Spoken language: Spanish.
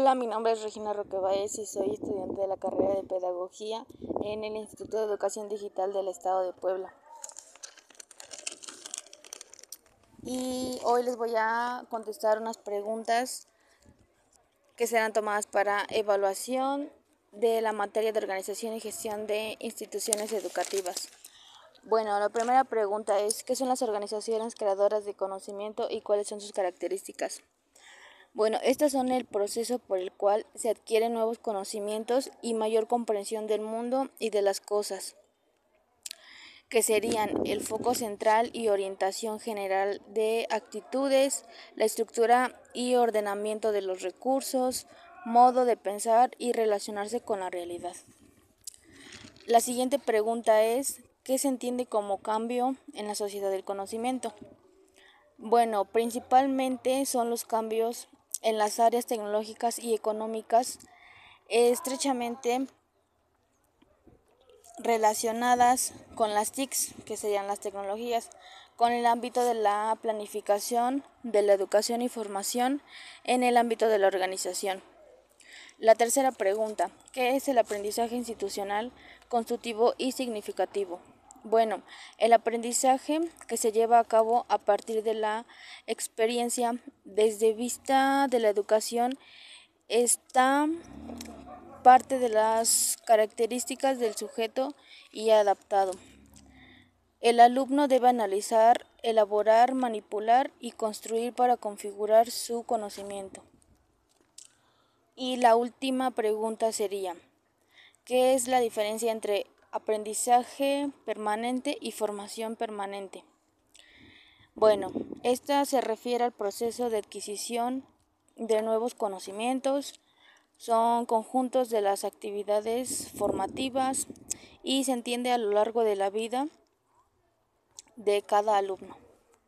Hola, mi nombre es Regina Roquebaez y soy estudiante de la carrera de Pedagogía en el Instituto de Educación Digital del Estado de Puebla. Y hoy les voy a contestar unas preguntas que serán tomadas para evaluación de la materia de organización y gestión de instituciones educativas. Bueno, la primera pregunta es, ¿qué son las organizaciones creadoras de conocimiento y cuáles son sus características? Bueno, estas son el proceso por el cual se adquieren nuevos conocimientos y mayor comprensión del mundo y de las cosas, que serían el foco central y orientación general de actitudes, la estructura y ordenamiento de los recursos, modo de pensar y relacionarse con la realidad. La siguiente pregunta es, ¿qué se entiende como cambio en la sociedad del conocimiento? Bueno, principalmente son los cambios en las áreas tecnológicas y económicas estrechamente relacionadas con las TICs, que serían las tecnologías, con el ámbito de la planificación, de la educación y formación en el ámbito de la organización. La tercera pregunta, ¿qué es el aprendizaje institucional constructivo y significativo? Bueno, el aprendizaje que se lleva a cabo a partir de la experiencia desde vista de la educación está parte de las características del sujeto y adaptado. El alumno debe analizar, elaborar, manipular y construir para configurar su conocimiento. Y la última pregunta sería, ¿qué es la diferencia entre aprendizaje permanente y formación permanente. Bueno, esta se refiere al proceso de adquisición de nuevos conocimientos, son conjuntos de las actividades formativas y se entiende a lo largo de la vida de cada alumno.